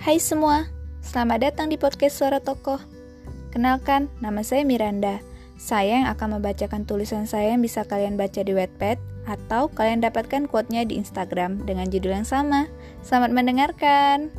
Hai semua, selamat datang di podcast Suara Tokoh. Kenalkan, nama saya Miranda. Saya yang akan membacakan tulisan saya yang bisa kalian baca di Wattpad atau kalian dapatkan quote-nya di Instagram dengan judul yang sama. Selamat mendengarkan.